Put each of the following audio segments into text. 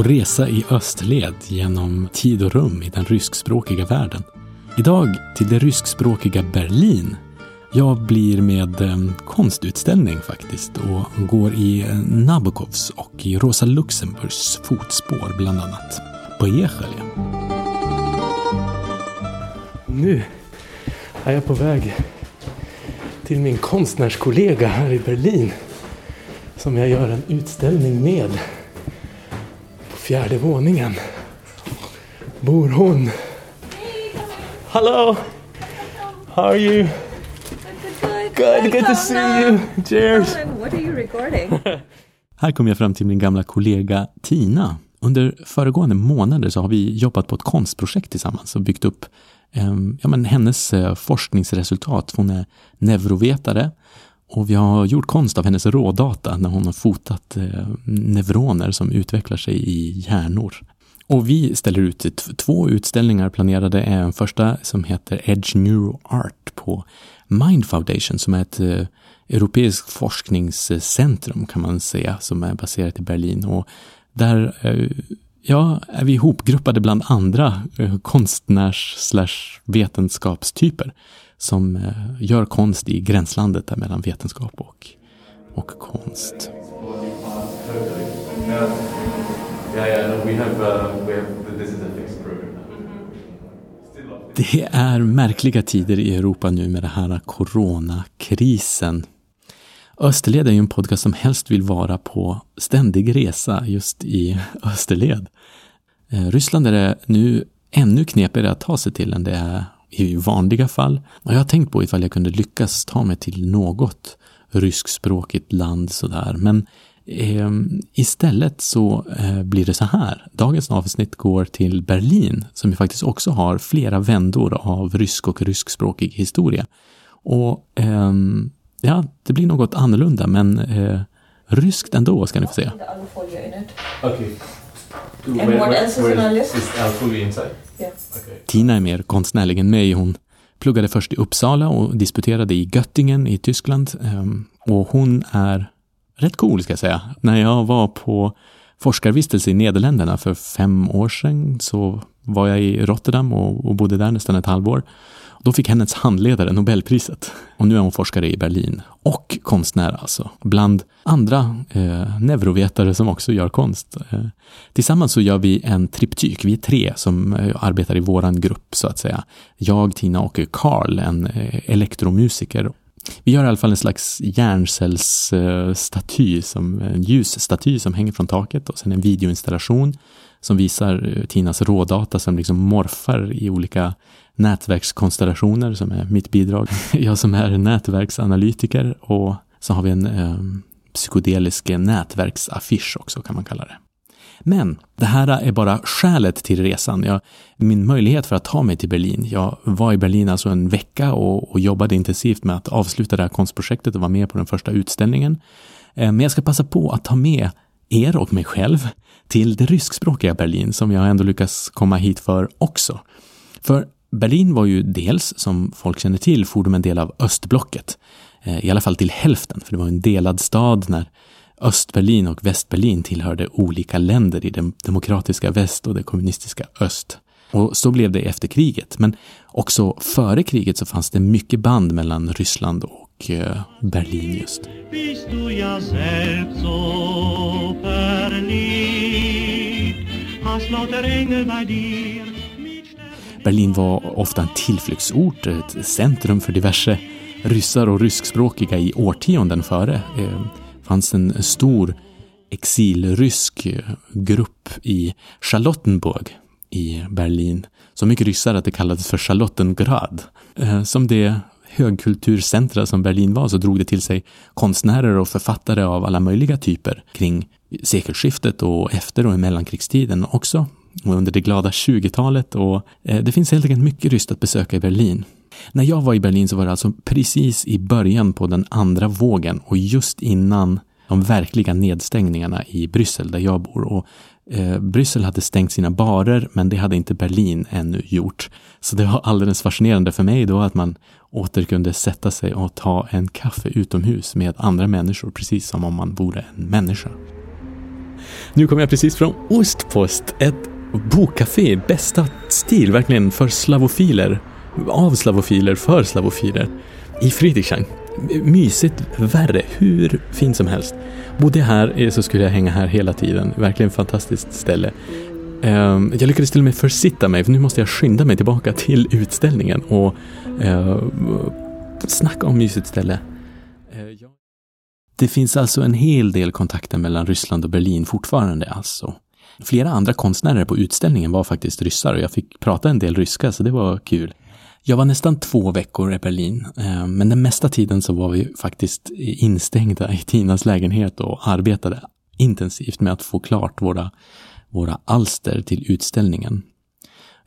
på resa i östled genom tid och rum i den ryskspråkiga världen. Idag till det ryskspråkiga Berlin. Jag blir med eh, konstutställning faktiskt och går i eh, Nabokovs och i Rosa Luxemburgs fotspår bland annat. På Echelia. Nu är jag på väg till min konstnärskollega här i Berlin som jag gör en utställning med. Fjärde våningen bor hon. Hello! How are you? Good, good to see you. Cheers! What are you recording? Här kom jag fram till min gamla kollega Tina. Under föregående månader så har vi jobbat på ett konstprojekt tillsammans och byggt upp eh, ja, men hennes eh, forskningsresultat. Hon är neurovetare och vi har gjort konst av hennes rådata när hon har fotat eh, neuroner som utvecklar sig i hjärnor. Och vi ställer ut två utställningar planerade. En första som heter Edge Neuro Art på Mind Foundation som är ett eh, europeiskt forskningscentrum kan man säga som är baserat i Berlin. Och där eh, ja, är vi ihopgruppade bland andra eh, konstnärs slash vetenskapstyper som eh, gör konst i gränslandet där mellan vetenskap och, och konst. Det är märkliga tider i Europa nu med den här coronakrisen. Österled är ju en podcast som helst vill vara på ständig resa just i Österled. Eh, Ryssland är det nu ännu knepigare att ta sig till än det är i vanliga fall. Och jag har tänkt på ifall jag kunde lyckas ta mig till något ryskspråkigt land sådär. Men eh, istället så eh, blir det så här. Dagens avsnitt går till Berlin som ju faktiskt också har flera vändor av rysk och ryskspråkig historia. Och eh, ja, det blir något annorlunda men eh, ryskt ändå ska ni få se. Okay. And what else is on our list? Is Alfolia inside? Okay. Tina är mer konstnärlig än mig. Hon pluggade först i Uppsala och disputerade i Göttingen i Tyskland. Ehm, och hon är rätt cool ska jag säga. När jag var på forskarvistelse i Nederländerna för fem år sedan så var jag i Rotterdam och bodde där nästan ett halvår. Då fick hennes handledare Nobelpriset. Och nu är hon forskare i Berlin. Och konstnär alltså. Bland andra eh, neurovetare som också gör konst. Eh, tillsammans så gör vi en triptyk. Vi är tre som eh, arbetar i våran grupp så att säga. Jag, Tina och Karl, en eh, elektromusiker. Vi gör i alla fall en slags hjärncellsstaty, som en ljusstaty som hänger från taket och sen en videoinstallation som visar eh, Tinas rådata som liksom morfar i olika nätverkskonstellationer som är mitt bidrag. Jag som är nätverksanalytiker och så har vi en eh, psykedelisk nätverksaffisch också kan man kalla det. Men det här är bara skälet till resan. Jag, min möjlighet för att ta mig till Berlin. Jag var i Berlin alltså en vecka och, och jobbade intensivt med att avsluta det här konstprojektet och vara med på den första utställningen. Eh, men jag ska passa på att ta med er och mig själv till det ryskspråkiga Berlin som jag ändå lyckas komma hit för också. För Berlin var ju dels, som folk känner till, fordom en del av östblocket. Eh, I alla fall till hälften, för det var en delad stad när Östberlin och Västberlin tillhörde olika länder i det demokratiska väst och det kommunistiska öst. Och så blev det efter kriget, men också före kriget så fanns det mycket band mellan Ryssland och eh, Berlin just. Berlin var ofta en tillflyktsort, ett centrum för diverse ryssar och ryskspråkiga i årtionden före. Eh, Fanns en stor exilrysk grupp i Charlottenburg i Berlin. Så mycket ryssar att det kallades för Charlottengrad. Eh, som det högkulturcentra som Berlin var så drog det till sig konstnärer och författare av alla möjliga typer kring sekelskiftet och efter och i mellankrigstiden också. Och under det glada 20-talet och eh, det finns helt enkelt mycket ryskt att besöka i Berlin. När jag var i Berlin så var det alltså precis i början på den andra vågen och just innan de verkliga nedstängningarna i Bryssel där jag bor. Och eh, Bryssel hade stängt sina barer men det hade inte Berlin ännu gjort. Så det var alldeles fascinerande för mig då att man åter kunde sätta sig och ta en kaffe utomhus med andra människor precis som om man vore en människa. Nu kommer jag precis från Ostpost, ett bokcafé, bästa stil verkligen för slavofiler. Av slavofiler, för slavofiler. I Friedrichshain. Mysigt värre, hur fint som helst. Bodde jag här så skulle jag hänga här hela tiden. Verkligen fantastiskt ställe. Ehm, jag lyckades till och med försitta mig, för nu måste jag skynda mig tillbaka till utställningen och eh, snacka om mysigt ställe. Eh, det finns alltså en hel del kontakter mellan Ryssland och Berlin fortfarande alltså. Flera andra konstnärer på utställningen var faktiskt ryssar och jag fick prata en del ryska så det var kul. Jag var nästan två veckor i Berlin, eh, men den mesta tiden så var vi faktiskt instängda i Tinas lägenhet och arbetade intensivt med att få klart våra, våra alster till utställningen.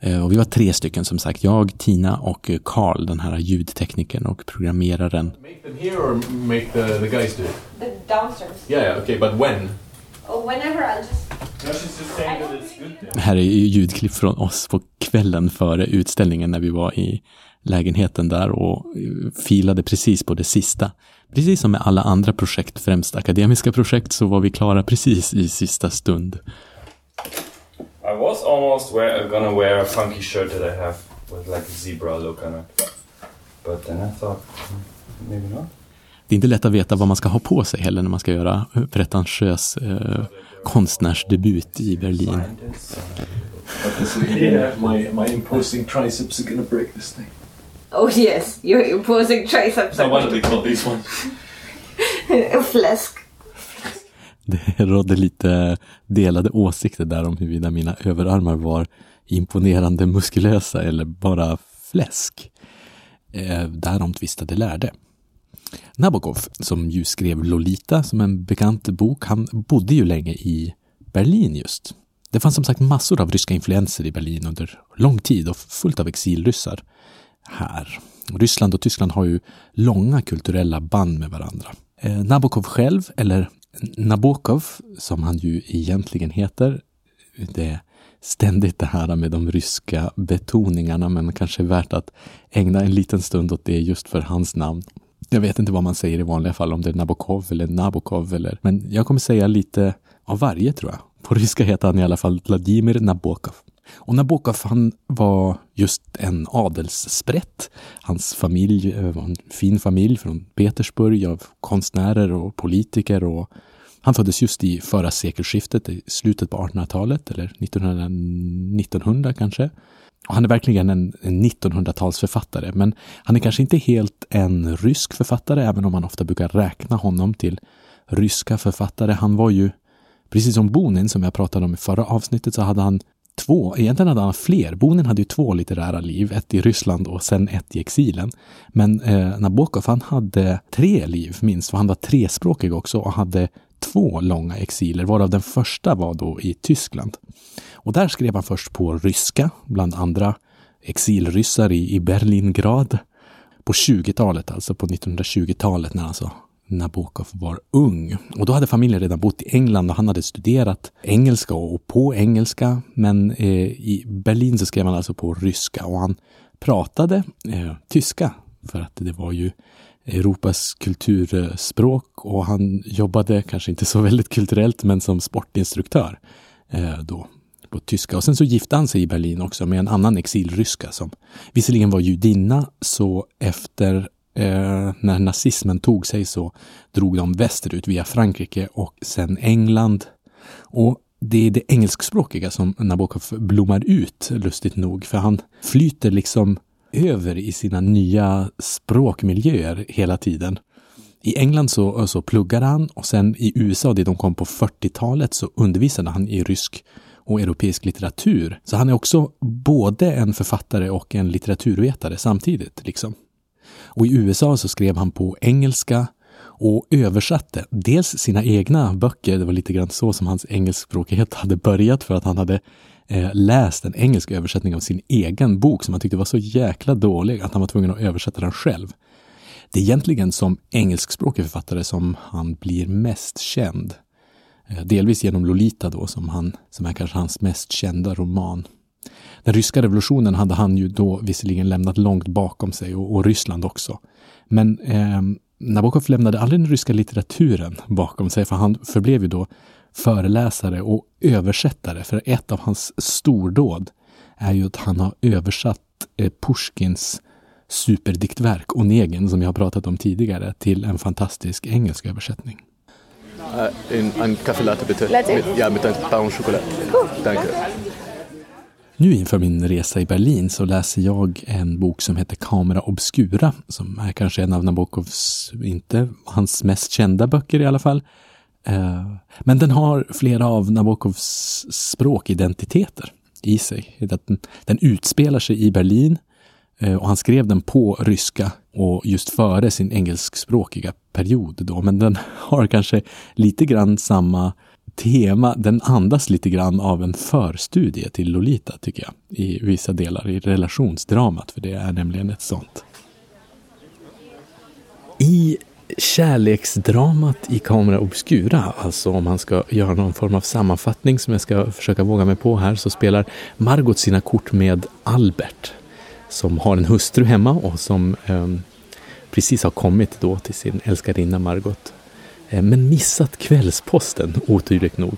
Eh, Och vi var tre stycken som sagt, jag, Tina och Carl, den här ljudteknikern och programmeraren. Make them here or make the, the guys do it? The downstairs. Yeah, yeah, okay, but when? Oh. Det här är ju ljudklipp från oss på kvällen före utställningen när vi var i lägenheten där och filade precis på det sista. Precis som med alla andra projekt, främst akademiska projekt, så var vi klara precis i sista stund. I was almost wear, gonna wear a funky shirt that I have with like a zebra look on it. But then I thought, hmm, maybe not. Det är inte lätt att veta vad man ska ha på sig heller när man ska göra pretentiös eh, konstnärsdebut i Berlin. My, my imposing triceps are gonna break this thing. Oh yes, you're imposing triceps. So what do they call these ones? A flask. Det rådde lite delade åsikter där om huruvida mina överarmar var imponerande muskulösa eller bara fläsk. Eh, därom tvistade lärde. Nabokov, som ju skrev Lolita som en bekant bok, han bodde ju länge i Berlin just. Det fanns som sagt massor av ryska influenser i Berlin under lång tid och fullt av exilryssar här. Ryssland och Tyskland har ju långa kulturella band med varandra. Eh, Nabokov själv, eller Nabokov, som han ju egentligen heter, det är ständigt det här med de ryska betoningarna, men kanske värt att ägna en liten stund åt det just för hans namn. Jag vet inte vad man säger i vanliga fall, om det är Nabokov eller Nabokov eller, men jag kommer säga lite av varje tror jag. På ryska heter han i alla fall Vladimir Nabokov. Och Nabokov han var just en adelssprätt. Hans familj eh, var en fin familj från Petersburg av konstnärer och politiker och han föddes just i förra sekelskiftet, i slutet på 1800-talet eller 1900, 1900 kanske. Och han är verkligen en, en 1900-talsförfattare, men han är kanske inte helt en rysk författare, även om man ofta brukar räkna honom till ryska författare. Han var ju, precis som Bonin som jag pratade om i förra avsnittet, så hade han två, egentligen hade han fler. Bonin hade ju två litterära liv, ett i Ryssland och sen ett i exilen. Men eh, Nabokov, han hade tre liv minst, för han var trespråkig också och hade två långa exiler, varav den första var då i Tyskland. Och där skrev han först på ryska, bland andra exilryssar i, i Berlingrad. På 20-talet, alltså på 1920-talet när alltså Nabokov var ung. Och då hade familjen redan bott i England och han hade studerat engelska och på engelska. Men eh, i Berlin så skrev han alltså på ryska och han pratade eh, tyska för att det var ju Europas kulturspråk och han jobbade, kanske inte så väldigt kulturellt, men som sportinstruktör eh, då på tyska. Och sen så gifte han sig i Berlin också med en annan exilryska som visserligen var judinna, så efter eh, när nazismen tog sig så drog de västerut via Frankrike och sen England. Och det är det engelskspråkiga som Nabokov blommar ut, lustigt nog, för han flyter liksom över i sina nya språkmiljöer hela tiden. I England så, så pluggade han och sen i USA, det de kom på 40-talet, så undervisade han i rysk och europeisk litteratur. Så han är också både en författare och en litteraturvetare samtidigt. Liksom. Och i USA så skrev han på engelska och översatte dels sina egna böcker, det var lite grann så som hans engelskspråkighet hade börjat för att han hade eh, läst en engelsk översättning av sin egen bok som han tyckte var så jäkla dålig att han var tvungen att översätta den själv. Det är egentligen som engelskspråkig författare som han blir mest känd. Eh, delvis genom Lolita då, som, han, som är kanske hans mest kända roman. Den ryska revolutionen hade han ju då visserligen lämnat långt bakom sig och, och Ryssland också. Men eh, Nabokov lämnade aldrig den ryska litteraturen bakom sig för han förblev ju då föreläsare och översättare. För ett av hans stordåd är ju att han har översatt eh, Pushkins superdiktverk Onegin som jag har pratat om tidigare till en fantastisk engelsk översättning. Uh, en, en kaffe latte bitte. Latte? Mit, ja, mit ein pain choklad. Cool. Danke. Nu inför min resa i Berlin så läser jag en bok som heter Kamera Obscura som är kanske en av Nabokovs, inte hans mest kända böcker i alla fall. Eh, men den har flera av Nabokovs språkidentiteter i sig. Den, utspelar sig i Berlin eh, och han skrev den på ryska och just före sin engelskspråkiga period då. Men den har kanske lite grann samma tema, den andas lite grann av en förstudie till Lolita tycker jag. I vissa delar i relationsdramat, för det är nämligen ett sånt. I kärleksdramat i Camera Obscura, alltså om man ska göra någon form av sammanfattning som jag ska försöka våga mig på här, så spelar Margot sina kort med Albert som har en hustru hemma och som eh, precis har kommit då till sin älskarinna Margot Eh, men missat kvällsposten, oturligt nog.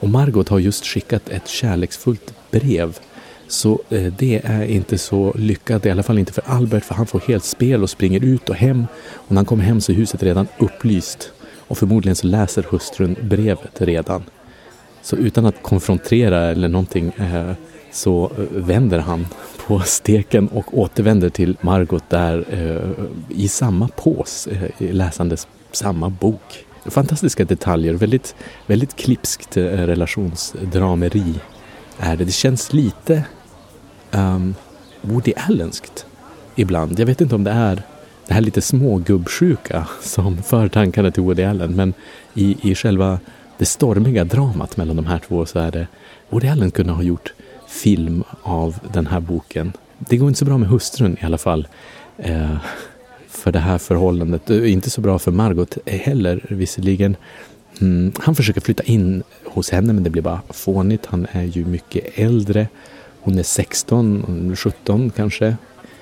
Och Margot har just skickat ett kärleksfullt brev. Så eh, det är inte så lyckat, i alla fall inte för Albert, för han får helt spel och springer ut och hem. Och när han kommer hem så är huset redan upplyst. Och förmodligen så läser hustrun brevet redan. Så utan att konfrontera eller någonting eh, så eh, vänder han på steken och återvänder till Margot där eh, i samma pås eh, läsandes samma bok. Fantastiska detaljer, väldigt, väldigt klipskt relationsdrameri är det. Det känns lite um, Woody Allenskt ibland. Jag vet inte om det är det här lite smågubbsjuka som för tankarna till Woody Allen, men i, i själva det stormiga dramat mellan de här två så är det Woody Allen kunde ha gjort film av den här boken. Det går inte så bra med hustrun i alla fall. Eh, för det här förhållandet. Eh, inte så bra för Margot heller visserligen. Mm, han försöker flytta in hos henne men det blir bara fånigt. Han är ju mycket äldre. Hon är 16, 17 kanske.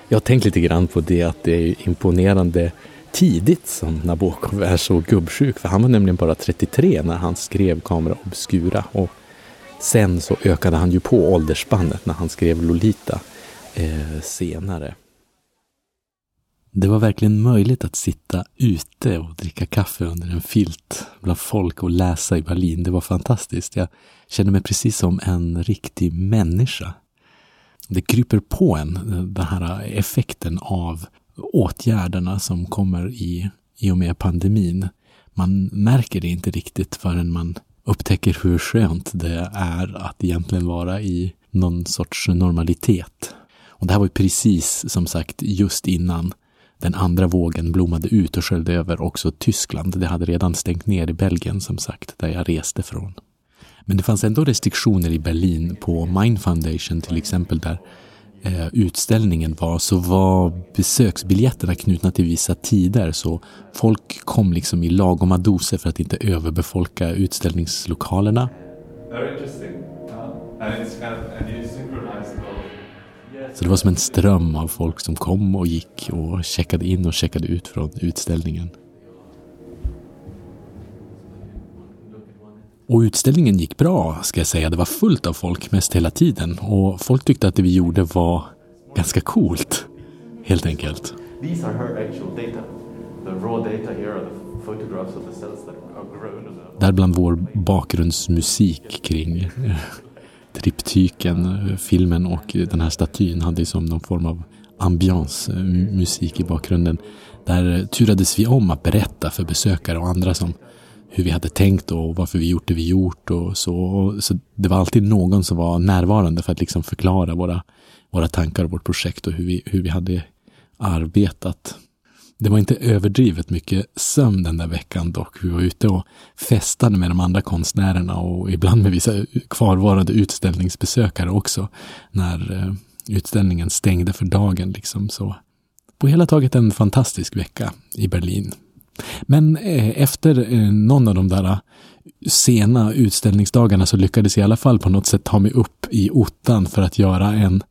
Jag har tänkt lite grann på det att det är imponerande tidigt som Nabokov är så gubbsjuk. För han var nämligen bara 33 när han skrev Kamera Obscura. Och sen så ökade han ju på åldersspannet när han skrev Lolita eh, senare. Det var verkligen möjligt att sitta ute och dricka kaffe under en filt bland folk och läsa i Berlin. Det var fantastiskt. Jag kände mig precis som en riktig människa. Det kryper på en, den här effekten av åtgärderna som kommer i, i och med pandemin. Man märker det inte riktigt förrän man upptäcker hur skönt det är att egentligen vara i någon sorts normalitet. Och det här var ju precis som sagt just innan den andra vågen blommade ut och sköljde över också Tyskland. Det hade redan stängt ner i Belgien som sagt, där jag reste från. Men det fanns ändå restriktioner i Berlin på Mind Foundation till exempel där eh, utställningen var så var besöksbiljetterna knutna till vissa tider så folk kom liksom i lagoma doser för att inte överbefolka utställningslokalerna. Uh, så det var som en ström av folk som kom och gick och checkade in och checkade ut från utställningen. Och utställningen gick bra, ska jag säga. Det var fullt av folk mest hela tiden. Och folk tyckte att det vi gjorde var ganska coolt. Helt enkelt. These are her actual data. The raw data here are the photographs of the cells that are grown. Däribland vår bakgrundsmusik kring triptyken, filmen och den här statyn hade som någon form av ambiance, eh, i bakgrunden. Där turades vi om att berätta för besökare och andra som hur vi hade tänkt och varför vi gjort det vi gjort och så. Så det var alltid någon som var närvarande för att liksom förklara våra, våra tankar och vårt projekt och hur vi, hur vi hade arbetat. Det var inte överdrivet mycket sömn den där veckan dock. Vi var ute och festade med de andra konstnärerna och ibland med vissa kvarvarande utställningsbesökare också. När eh, utställningen stängde för dagen liksom så. På hela taget en fantastisk vecka i Berlin. Men eh, efter eh, någon av de där eh, sena utställningsdagarna så lyckades jag i alla fall på något sätt ta mig upp i ottan för att göra en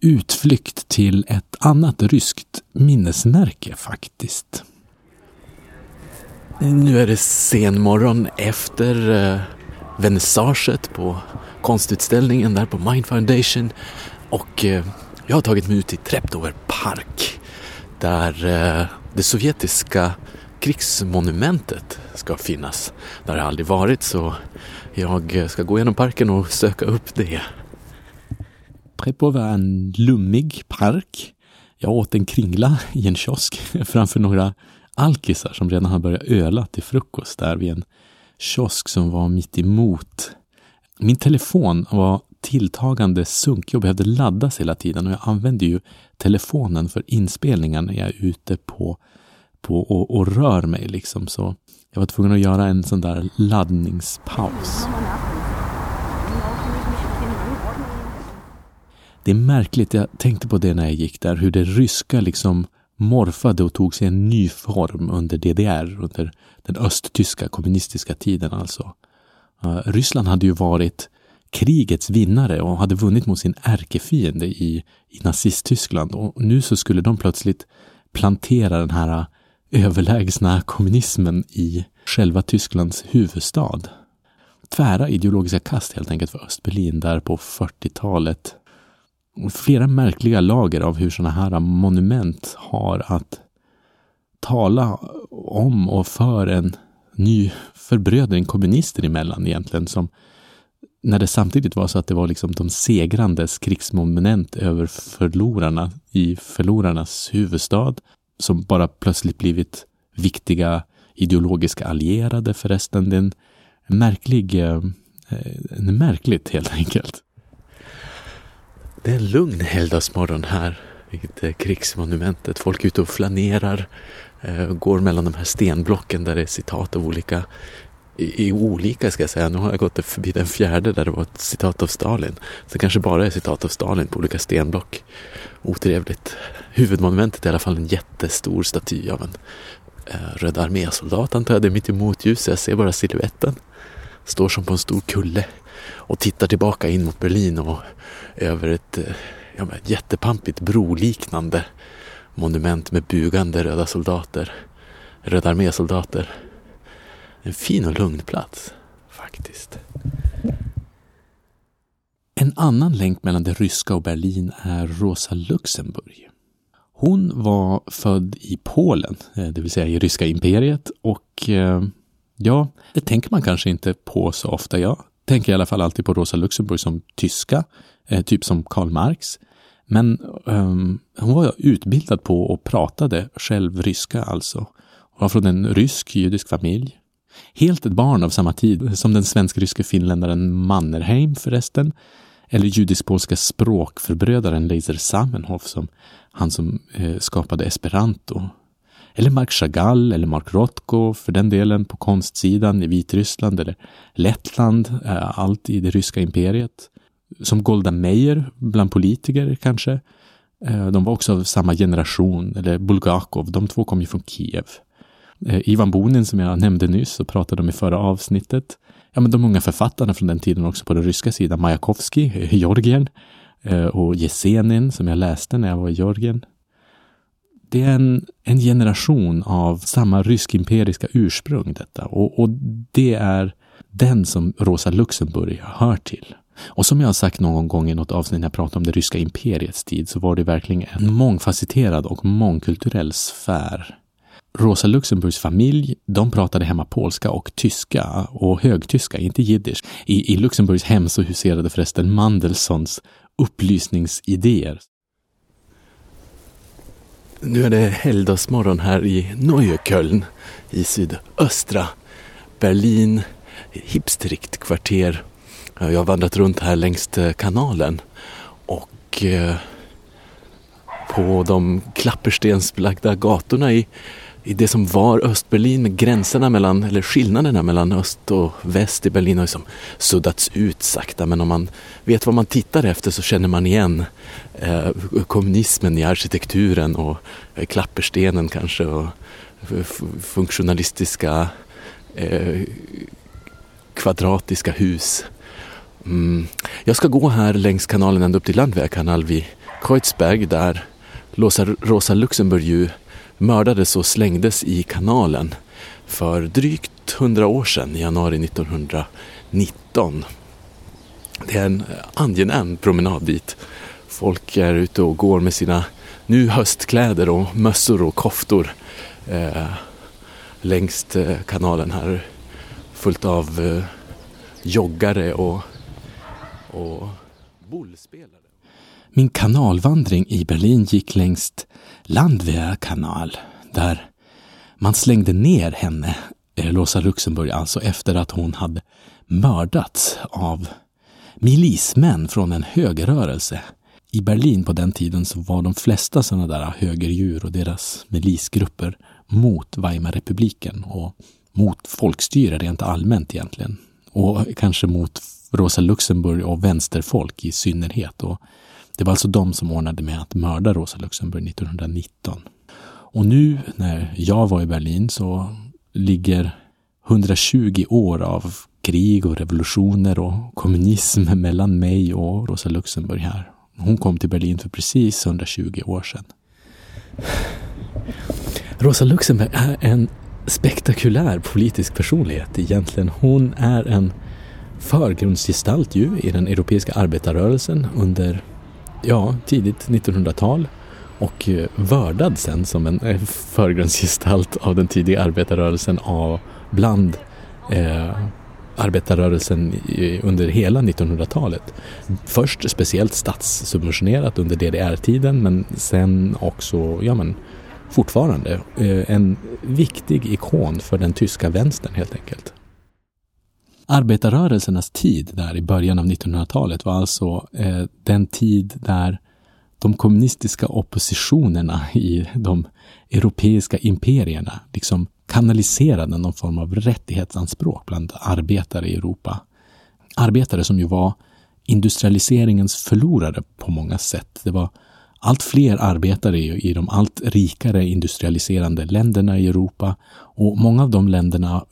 utflykt till ett annat ryskt minnesmärke faktiskt. Nu är det sen morgon efter eh, vernissaget på konstutställningen där på Mind Foundation och eh, jag har tagit mig ut i Treptower Park där eh, det sovjetiska krigsmonumentet ska finnas. där har det aldrig varit så jag ska gå genom parken och söka upp det. Prepov är en lummig park. Jag åt en kringla i en kiosk framför några alkisar som redan hade börjat öla till frukost där vid en kiosk som var mitt emot. Min telefon var tilltagande sunkig och behövde laddas hela tiden och jag använde ju telefonen för inspelningar när jag är ute på, på och, och rör mig liksom. Så jag var tvungen att göra en sån där laddningspaus. Det är märkligt, jag tänkte på det när jag gick där, hur det ryska liksom morfade och tog sig en ny form under DDR, under den östtyska kommunistiska tiden alltså. Uh, Ryssland hade ju varit krigets vinnare och hade vunnit mot sin ärkefiende i, i Nazisttyskland och nu så skulle de plötsligt plantera den här överlägsna kommunismen i själva Tysklands huvudstad. Tvära ideologiska kast helt enkelt för Östberlin där på 40-talet flera märkliga lager av hur sådana här monument har att tala om och för en ny förbrödring kommunister emellan egentligen som när det samtidigt var så att det var liksom de segrandes krigsmonument över förlorarna i förlorarnas huvudstad som bara plötsligt blivit viktiga ideologiska allierade förresten. Det är en märklig, eh, en märkligt helt enkelt. Det är en lugn helgdagsmorgon här vid krigsmonumentet. Folk är ute och flanerar, eh, går mellan de här stenblocken där det är citat av olika i, i olika ska jag säga. Nu har jag gått förbi den fjärde där det var ett citat av Stalin. Så det kanske bara är citat av Stalin på olika stenblock. Otrevligt. Huvudmonumentet är i alla fall en jättestor staty av en eh, Röd armésoldat antar jag. Det är mitt emot ljus, jag ser bara siluetten. Står som på en stor kulle och tittar tillbaka in mot Berlin och över ett, eh, ja, jättepampigt broliknande monument med bugande röda soldater, röda armésoldater. En fin och lugn plats, faktiskt. En annan länk mellan det ryska och Berlin är Rosa Luxemburg. Hon var född i Polen, eh, det vill säga i ryska imperiet och eh, ja, det tänker man kanske inte på så ofta. Jag tänker i alla fall alltid på Rosa Luxemburg som tyska, eh, typ som Karl Marx. Men um, hon var utbildad på och pratade själv ryska alltså. Hon var från en rysk judisk familj. Helt ett barn av samma tid som den svensk-ryske finländaren Mannerheim förresten. Eller judisk-polska språkförbrödaren Leiser Samenhof som han som eh, skapade esperanto eller Mark Chagall eller Mark Rothko för den delen på konstsidan i Vitryssland eller Lettland, eh, allt i det ryska imperiet. Som Golda Meir bland politiker kanske. Eh, de var också av samma generation, eller Bulgakov, de två kom ju från Kiev. Eh, Ivan Bonin som jag nämnde nyss och pratade om i förra avsnittet. Ja, men de unga författarna från den tiden också på den ryska sidan, Majakovskij, eh, Georgien eh, och Jesenin som jag läste när jag var i Georgien det är en, en generation av samma rysk-imperiska ursprung detta och, och det är den som Rosa Luxemburg hör till. Och som jag har sagt någon gång i något avsnitt när jag pratade om det ryska imperiets tid så var det verkligen en mångfacetterad och mångkulturell sfär. Rosa Luxemburgs familj, de pratade hemma polska och tyska och högtyska, inte jiddisch. I, i Luxemburgs hem så huserade förresten Mandelsons upplysningsidéer. Nu är det helgdagsmorgon här i Neukölln i sydöstra Berlin, hipstrikt kvarter. Jag har vandrat runt här längs eh, kanalen och eh, på de klapperstensbelagda gatorna i i det som var Östberlin med gränserna mellan, eller skillnaderna mellan öst och väst i Berlin har liksom suddats ut sakta. Men om man vet vad man tittar efter så känner man igen eh, kommunismen i arkitekturen och eh, klapperstenen kanske och funktionalistiska eh, kvadratiska hus. Mm. Jag ska gå här längs kanalen ända upp till Landwehrkanal vid Kreuzberg där Rosa Luxemburg ju mördades och slängdes i kanalen för drygt 100 år sedan, i januari 1919. Det är en angenäm promenad dit. Folk är ute och går med sina nu höstkläder och mössor och koftor eh, längs eh, kanalen här. Fullt av eh, joggare och, och bollspelare. Min kanalvandring i Berlin gick längs Landwehr kanal där man slängde ner henne, eh, Rosa Luxemburg, alltså efter att hon hade mördats av milismän från en högerrörelse. I Berlin på den tiden så var de flesta sådana där högerdjur och deras milisgrupper mot Weimarrepubliken och mot folkstyre rent allmänt egentligen. Och kanske mot Rosa Luxemburg och vänsterfolk i synnerhet. Och det var alltså de som ordnade med att mörda Rosa Luxemburg 1919. Och nu när jag var i Berlin så ligger 120 år av krig och revolutioner och kommunism mellan mig och Rosa Luxemburg här. Hon kom till Berlin för precis 120 år sedan. Rosa Luxemburg är en spektakulär politisk personlighet egentligen. Hon är en förgrundsgestalt ju i den europeiska arbetarrörelsen under ja, tidigt 1900-tal och eh, vördad sen som en eh, förgrundsgestalt av den tidiga arbetarrörelsen av bland eh, arbetarrörelsen under hela 1900-talet. Först speciellt statssubventionerat under DDR-tiden men sen också, ja men fortfarande, eh, en viktig ikon för den tyska vänstern helt enkelt. Arbetarrörelsernas tid där i början av 1900-talet var alltså eh, den tid där de kommunistiska oppositionerna i de europeiska imperierna liksom kanaliserade någon form av rättighetsanspråk bland arbetare i Europa. Arbetare som ju var industrialiseringens förlorare på många sätt. Det var allt fler arbetar i, de allt rikare industrialiserande länderna i Europa och många av de länderna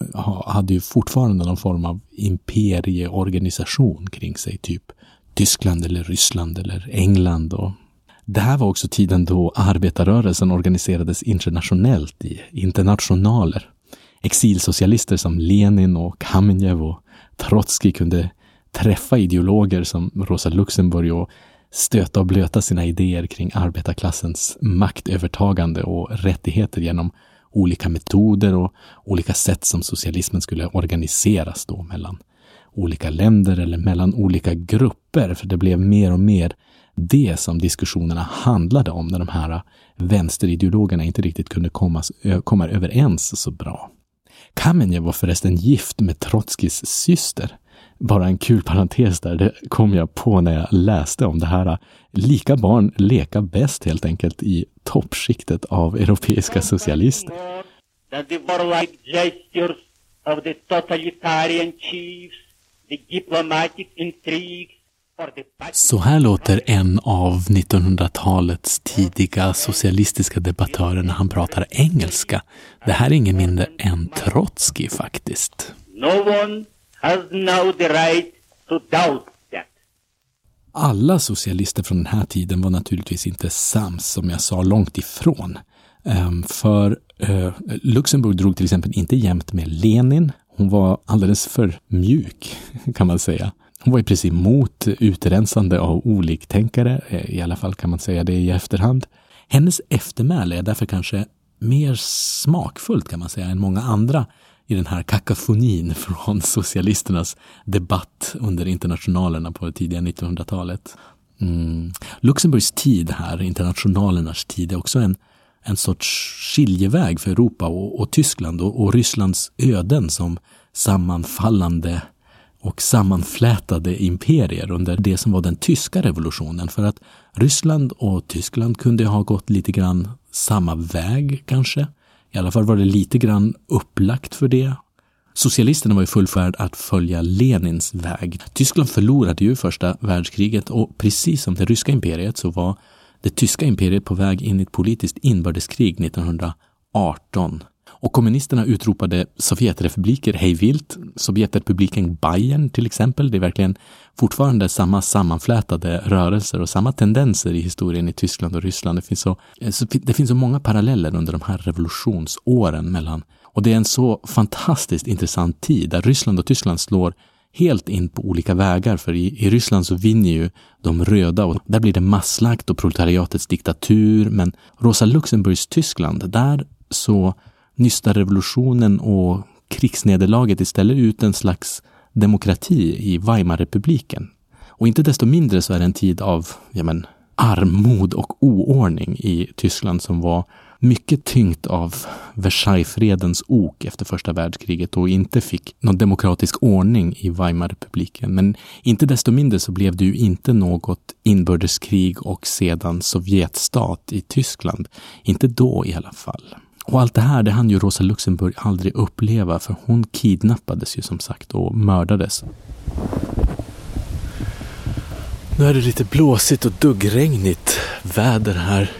hade ju fortfarande någon form av imperieorganisation kring sig, typ Tyskland eller Ryssland eller England och det här var också tiden då arbetarrörelsen organiserades internationellt i internationaler. Exilsocialister som Lenin och Kamenjev och Trotskij kunde träffa ideologer som Rosa Luxemburg och stöta och blöta sina idéer kring arbetarklassens maktövertagande och rättigheter genom olika metoder och olika sätt som socialismen skulle organiseras då mellan olika länder eller mellan olika grupper. För det blev mer och mer det som diskussionerna handlade om när de här vänsterideologerna inte riktigt kunde komma, komma överens så bra. Kamenjev var förresten gift med Trotskijs syster. Bara en kul parentes där, det kom jag på när jag läste om det här. Lika barn leka bäst helt enkelt i toppskiktet av europeiska socialister. så här låter en av 1900-talets tidiga socialistiska debattörer när han pratar engelska. Det här är ingen mindre än Trotskij faktiskt. No one has now the right to doubt that. Alla socialister från den här tiden var naturligtvis inte sams, som jag sa, långt ifrån. Ehm, för eh, Luxemburg drog till exempel inte jämt med Lenin. Hon var alldeles för mjuk, kan man säga. Hon var i princip mot utrensande av oliktänkare, eh, i alla fall kan man säga det i efterhand. Hennes eftermäle är därför kanske mer smakfullt kan man säga än många andra i den här kakafonin från socialisternas debatt under internationalerna på det tidiga 1900-talet. Mm. Luxemburgs tid här, internationalernas tid, är också en, en sorts skiljeväg för Europa och, och Tyskland och, och Rysslands öden som sammanfallande och sammanflätade imperier under det som var den tyska revolutionen. För att Ryssland och Tyskland kunde ha gått lite grann samma väg kanske. I alla fall var det lite grann upplagt för det. Socialisterna var i full färd att följa Lenins väg. Tyskland förlorade ju första världskriget och precis som det ryska imperiet så var det tyska imperiet på väg in i ett politiskt inbördeskrig 1918 och kommunisterna utropade Sovjetrepubliker hej vilt. Sovjetrepubliken Bayern till exempel. Det är verkligen fortfarande samma sammanflätade rörelser och samma tendenser i historien i Tyskland och Ryssland. Det finns så, eh, det finns så många paralleller under de här revolutionsåren mellan och det är en så fantastiskt intressant tid där Ryssland och Tyskland slår helt in på olika vägar. För i, i Ryssland så vinner ju de röda och där blir det masslakt och proletariatets diktatur. Men Rosa Luxemburgs Tyskland, där så nystar revolutionen och krigsnederlaget istället ut en slags demokrati i Weimarrepubliken. Och inte desto mindre så är det en tid av ja men, armod och oordning i Tyskland som var mycket tyngt av Versaillesfredens ok efter första världskriget och inte fick någon demokratisk ordning i Weimarrepubliken. Men inte desto mindre så blev det ju inte något inbördeskrig och sedan Sovjetstat i Tyskland. Inte då i alla fall. Och allt det här, det hann ju Rosa Luxemburg aldrig uppleva för hon kidnappades ju som sagt och mördades. Nu är det lite blåsigt och duggregnigt väder här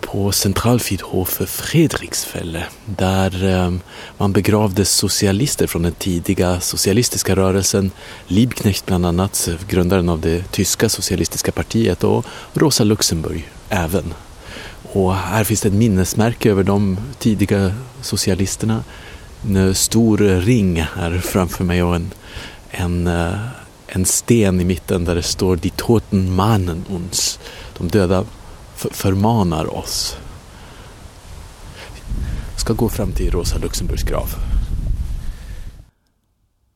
på Centralfriedhof Fredriksfälle där eh, man begravde socialister från den tidiga socialistiska rörelsen. Liebknecht bland annat, grundaren av det tyska socialistiska partiet och Rosa Luxemburg även. Och här finns det ett minnesmärke över de tidiga socialisterna. En eh, stor ring här framför mig och en, en, eh, en sten i mitten där det står Die Toten mannen uns. De döda förmanar oss. Jag ska gå fram till Rosa Luxemburgs grav.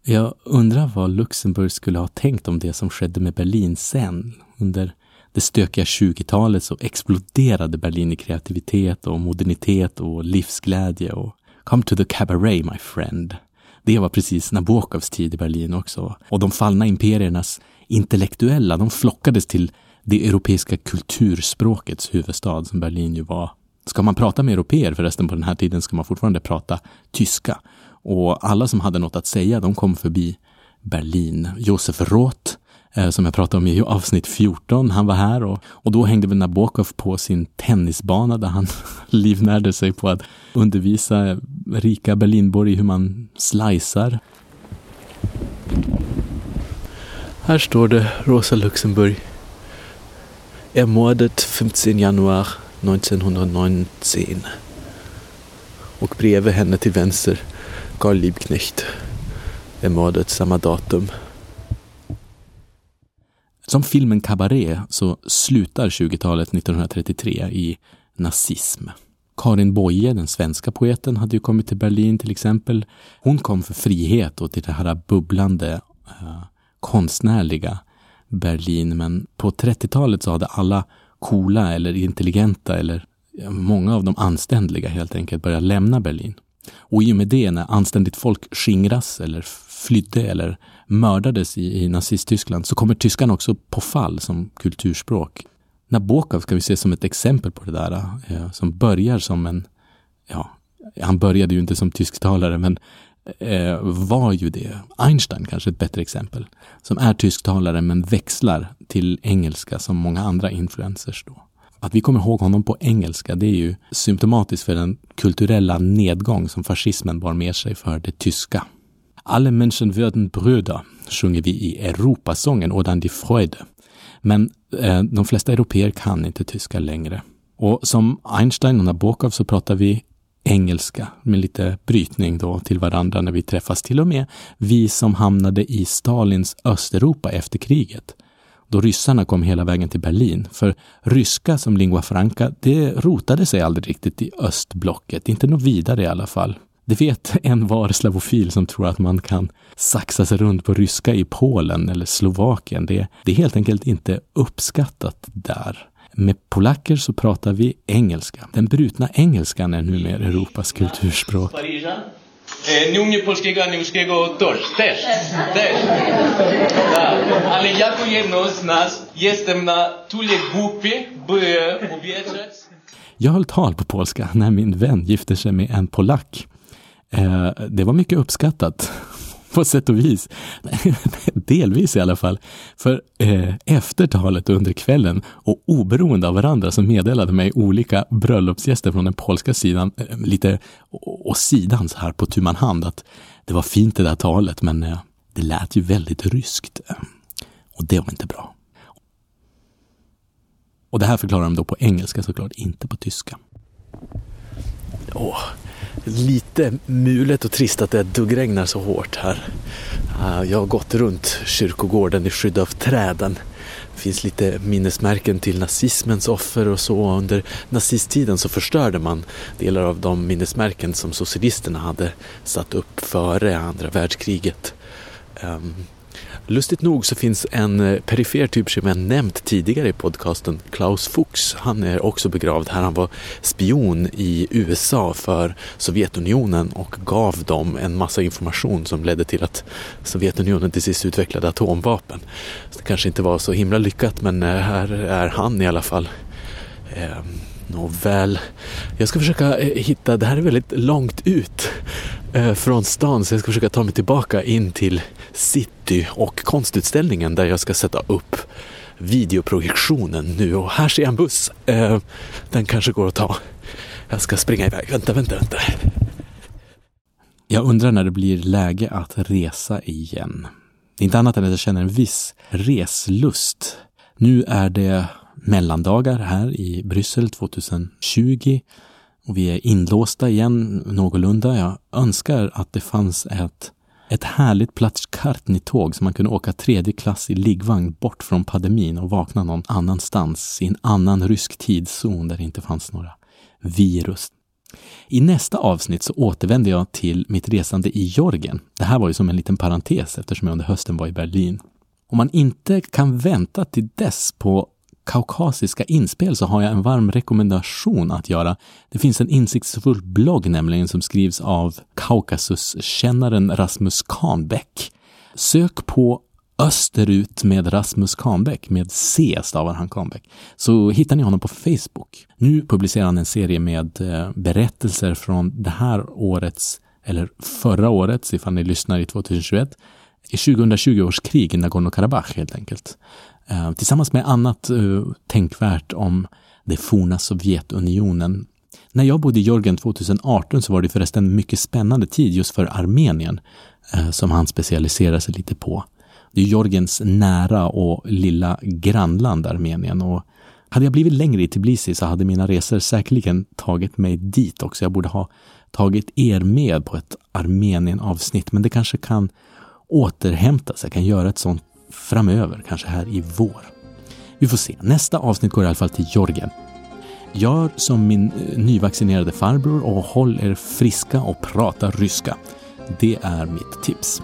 Jag undrar vad Luxemburg skulle ha tänkt om det som skedde med Berlin sen. Under det stökiga 20-talet så exploderade Berlin i kreativitet och modernitet och livsglädje och Come to the cabaret my friend. Det var precis Nabokovs tid i Berlin också. Och de fallna imperiernas intellektuella, de flockades till det europeiska kulturspråkets huvudstad som Berlin ju var. Ska man prata med europeer förresten på den här tiden ska man fortfarande prata tyska. Och alla som hade något att säga, de kom förbi Berlin. Josef Roth, Eh, som jag pratade om i avsnitt 14, han var här och, och då hängde väl Nabokov på sin tennisbana där han livnärde sig på att undervisa rika Berlinbor i hur man slicear. Här står det Rosa Luxemburg ermordet 15 januari 1919. Och bredvid henne till vänster Karl Liebknecht, ermordet samma datum. Som filmen Cabaret så slutar 20-talet 1933 i nazism. Karin Boye, den svenska poeten, hade ju kommit till Berlin till exempel. Hon kom för frihet och till det här bubblande eh, konstnärliga Berlin. Men på 30-talet så hade alla coola eller intelligenta eller många av de anständiga helt enkelt börjat lämna Berlin. Och i och med det, när anständigt folk skingras eller flydde eller mördades i, i Nazisttyskland så kommer tyskan också på fall som kulturspråk. Nabokov ska vi se som ett exempel på det där, eh, som börjar som en, ja, han började ju inte som tysktalare, men eh, var ju det. Einstein kanske ett bättre exempel. Som är tysktalare men växlar till engelska som många andra influencers då. Att vi kommer ihåg honom på engelska, det är ju symptomatiskt för den kulturella nedgång som fascismen bar med sig för det tyska. Alle Menschen werden Bröder sjunger vi i Europasången Odan die Freude. Men eh, de flesta europeer kan inte tyska längre. Och som Einstein och Nabokov så pratar vi engelska med lite brytning då till varandra när vi träffas. Till och med vi som hamnade i Stalins Östeuropa efter kriget. Då ryssarna kom hela vägen till Berlin. För ryska som lingua franca, det rotade sig aldrig riktigt i östblocket. Inte något vidare i alla fall. Det vet en var slavofil som tror att man kan saxa sig runt på ryska i Polen eller Slovakien. Det, det är helt enkelt inte uppskattat där. Med polacker så pratar vi engelska. Den brutna engelskan är numera Europas kulturspråk. Nie umie polskiego, angielskiego też, też, też. Tak. Ale jako jedno z nas jestem na tyle głupi, by uwierzyć. Jag höll tal på polska när min vän gifte sig med en polack. Eh, det var mycket uppskattat på sätt och vis. Delvis i alla fall. För eh, efter talet under kvällen och oberoende av varandra så meddelade mig olika bröllopsgäster från den polska sidan eh, lite åt sidan här på tu man hand att det var fint det där talet men eh, det lät ju väldigt ryskt. Och det var inte bra. Och det här förklarar de då på engelska såklart, inte på tyska. Åh, lite mulet och trist att det duggregnar så hårt här. Ah, jag har gått runt kyrkogården i skydd av träden. Det finns lite minnesmärken till nazismens offer och så. Under nazisttiden så förstörde man delar av de minnesmärken som socialisterna hade satt upp före andra världskriget. Ehm, Lustigt nog så finns en eh, perifer typ som jag nämnt tidigare i podcasten, Klaus Fuchs. Han är också begravd här. Han var spion i USA för Sovjetunionen och gav dem en massa information som ledde till att Sovjetunionen till sist utvecklade atomvapen. Så det kanske inte var så himla lyckat men eh, här är han i alla fall. Eh, Nåväl, jag ska försöka eh, hitta, det här är väldigt långt ut Eh, från stan så jag ska försöka ta mig tillbaka in till city och konstutställningen där jag ska sätta upp videoprojektionen nu och här ser jag en buss. Eh, den kanske går att ta. Jag ska springa iväg. Vänta, vänta, vänta. Jag undrar när det blir läge att resa igen. Det är inte annat än att jag känner en viss reslust. Nu är det mellandagar här i Bryssel 2020 och vi är inlåsta igen någorlunda. Jag önskar att det fanns ett, ett härligt Platskartni-tåg så man kunde åka tredje klass i liggvagn bort från pandemin och vakna någon annanstans i en annan rysk tidszon där det inte fanns några virus. I nästa avsnitt så återvänder jag till mitt resande i Georgien. Det här var ju som en liten parentes eftersom jag under hösten var i Berlin. Om man inte kan vänta till dess på kaukasiska inspel så har jag en varm rekommendation att göra. Det finns en insiktsfull blogg nämligen som skrivs av Kaukasuskännaren Rasmus Kahnbäck. Sök på Österut med Rasmus Kahnbäck, med C stavar han Kahnbäck, så hittar ni honom på Facebook. Nu publicerar han en serie med eh, berättelser från det här årets, eller förra årets, ifall ni lyssnar i 2021, i 2020 års krig i Nagorno-Karabach helt enkelt. Eh, tillsammans med annat eh, tänkvärt om det forna Sovjetunionen. När jag bodde i Georgien 2018 så var det förresten en mycket spännande tid just för Armenien eh, som han specialiserar sig lite på. Det är Georgiens nära och lilla grannland Armenien och hade jag blivit längre i Tbilisi så hade mina resor säkerligen tagit mig dit också. Jag borde ha tagit er med på ett Armenien-avsnitt, men det kanske kan återhämta sig. Jag kan göra ett sånt framöver, kanske här i vår. Vi får se. Nästa avsnitt går i alla fall till Georgien. Gör som min eh, nyvaccinerade farbror och håll er friska och prata ryska. Det är mitt tips.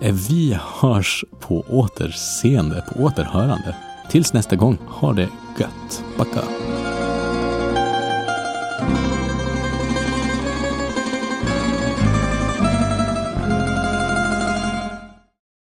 Eh, vi hörs på återseende, på återhörande. Tills nästa gång, ha det gött. Backa!